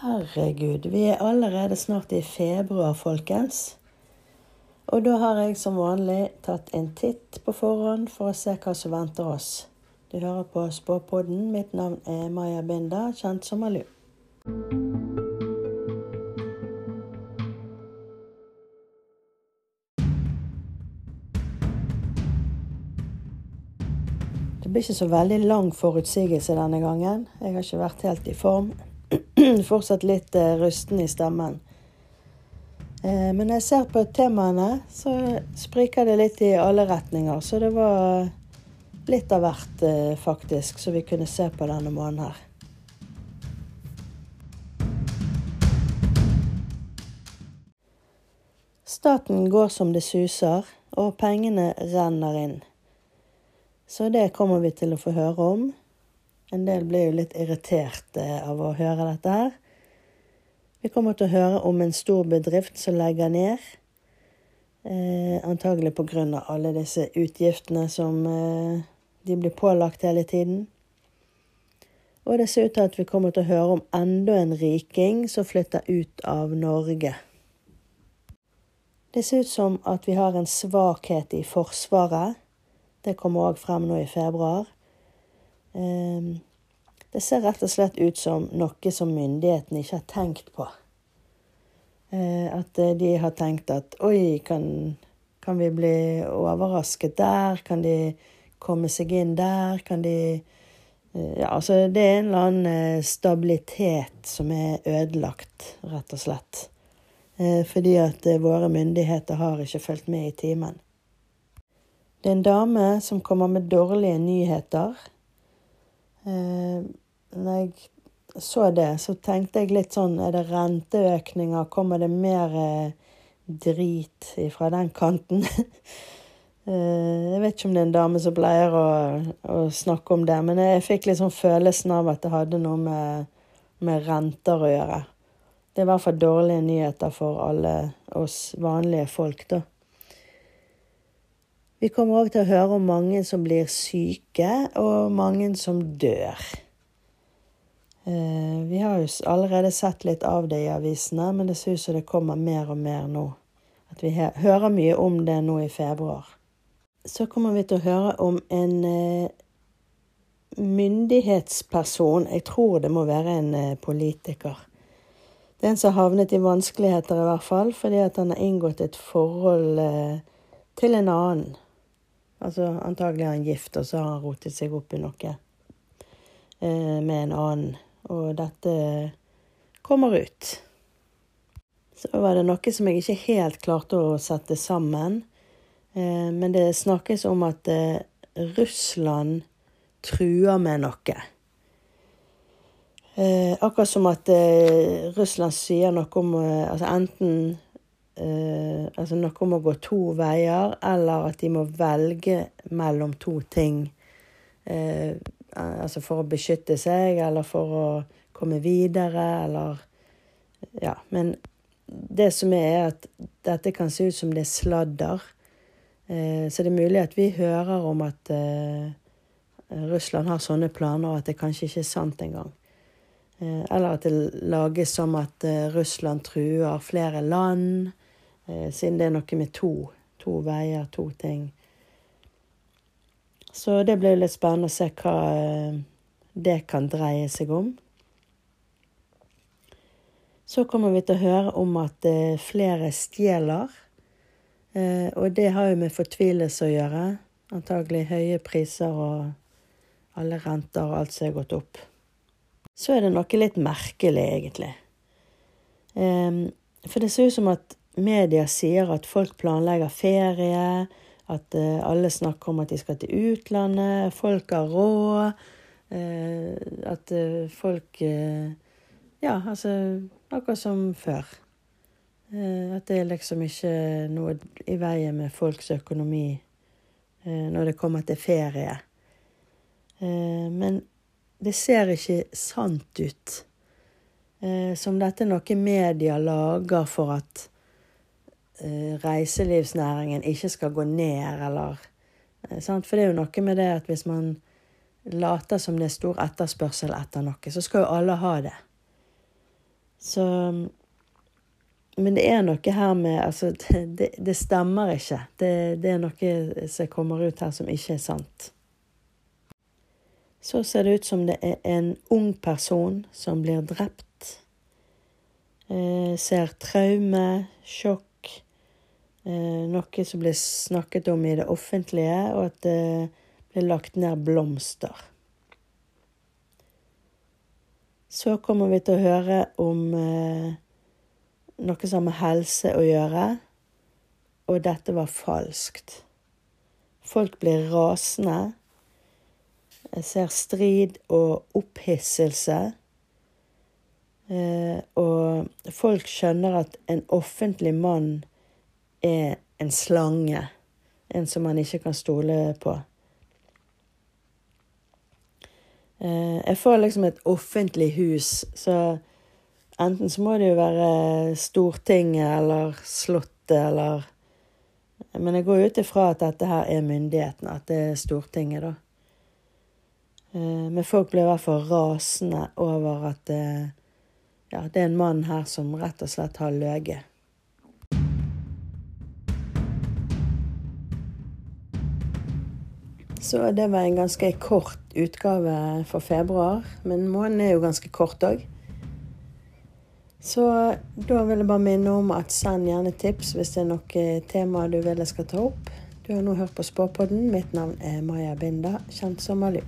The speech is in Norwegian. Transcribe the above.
Herregud, vi er allerede snart i februar, folkens. Og da har jeg som vanlig tatt en titt på forhånd for å se hva som venter oss. Du hører på Spåpodden. Mitt navn er Maja Binda, kjent som Malu. Det blir ikke så veldig lang forutsigelse denne gangen. Jeg har ikke vært helt i form. Fortsatt litt eh, rusten i stemmen. Eh, men når jeg ser på temaene, så spriker det litt i alle retninger. Så det var litt av hvert, eh, faktisk, som vi kunne se på denne måneden her. Staten går som det suser, og pengene renner inn. Så det kommer vi til å få høre om. En del blir jo litt irritert eh, av å høre dette her. Vi kommer til å høre om en stor bedrift som legger ned. Eh, antagelig pga. alle disse utgiftene som eh, de blir pålagt hele tiden. Og det ser ut til at vi kommer til å høre om enda en riking som flytter ut av Norge. Det ser ut som at vi har en svakhet i Forsvaret. Det kommer òg frem nå i februar. Ehm, det ser rett og slett ut som noe som myndighetene ikke har tenkt på. Eh, at de har tenkt at oi, kan, kan vi bli overrasket der? Kan de komme seg inn der? Kan de eh, Ja, altså det er en eller annen eh, stabilitet som er ødelagt, rett og slett. Fordi at våre myndigheter har ikke fulgt med i timen. Det er en dame som kommer med dårlige nyheter. Eh, når jeg så det, så tenkte jeg litt sånn Er det renteøkninger? Kommer det mer eh, drit fra den kanten? eh, jeg vet ikke om det er en dame som pleier å, å, snakke om det, men jeg fikk sånn følelsen av at det hadde noe med, med renter å gjøre. Det er i hvert fall dårlige nyheter for alle oss vanlige folk, da. Vi kommer òg til å høre om mange som blir syke, og mange som dør. Eh, vi har jo allerede sett litt av det i avisene, men det ser ut som det kommer mer og mer nå. At vi hører mye om det nå i februar. Så kommer vi til å høre om en eh, myndighetsperson. Jeg tror det må være en eh, politiker. Det er en som har havnet i vanskeligheter, i hvert fall, fordi at han har inngått et forhold til en annen. Altså antagelig er han gift, og så har han rotet seg opp i noe eh, med en annen. Og dette kommer ut. Så var det noe som jeg ikke helt klarte å sette sammen. Eh, men det snakkes om at eh, Russland truer med noe. Eh, akkurat som at eh, Russland sier noe om eh, Altså enten eh, altså noe om å gå to veier, eller at de må velge mellom to ting. Eh, altså for å beskytte seg, eller for å komme videre, eller Ja. Men det som er, er at dette kan se ut som det er sladder. Eh, så det er mulig at vi hører om at eh, Russland har sånne planer, og at det kanskje ikke er sant engang. Eh, eller at det lages som at eh, Russland truer flere land. Eh, siden det er noe med to, to veier, to ting. Så det blir litt spennende å se hva eh, det kan dreie seg om. Så kommer vi til å høre om at eh, flere stjeler. Og det har jo med fortvilelse å gjøre. Antagelig høye priser og alle renter og alt som er gått opp. Så er det noe litt merkelig, egentlig. For det ser ut som at media sier at folk planlegger ferie, at uh, alle snakker om at de skal til utlandet, folk har råd, uh, at uh, folk Ja, altså akkurat som før. at det er liksom ikke noe i veien med folks økonomi når det kommer til ferie. men det ser ikke sant ut. som dette noe media lager for at Eh, reiselivsnæringen ikke skal gå ned, eller eh, sant? For det er jo noe med det at hvis man later som det er stor etterspørsel etter noe, så skal jo alle ha det. Så Men det er noe her med Altså, det, det stemmer ikke. Det, det, er noe som kommer ut her som ikke er sant. Så ser det ut som det er en ung person som blir drept. Eh, ser traume, sjokk, eh, noe som blir snakket om i det offentlige, og at det blir lagt ned blomster. Så kommer vi til å høre om eh, noe som har med helse å gjøre, og dette var falskt. Folk blir rasende. Jeg ser strid og opphisselse. Eh, og folk skjønner at en offentlig mann er en slange. En som man ikke kan stole på. Eh, jeg får liksom et offentlig hus, så enten så må det jo være Stortinget eller Slottet eller Men jeg går ut ifra at dette her er myndighetene, at det er Stortinget, da. Eh, men folk blir i hvert fall rasende over at det, ja, det er en mann her som rett og slett har løyet. Så det var en ganske kort utgave for februar. Men måneden er jo ganske kort òg. Så da vil jeg bare minne om at send gjerne tips hvis det er noe tema du vil jeg skal ta opp. Du har nå hørt på Spåpodden. Mitt navn er Maja Binda, kjent som Malu.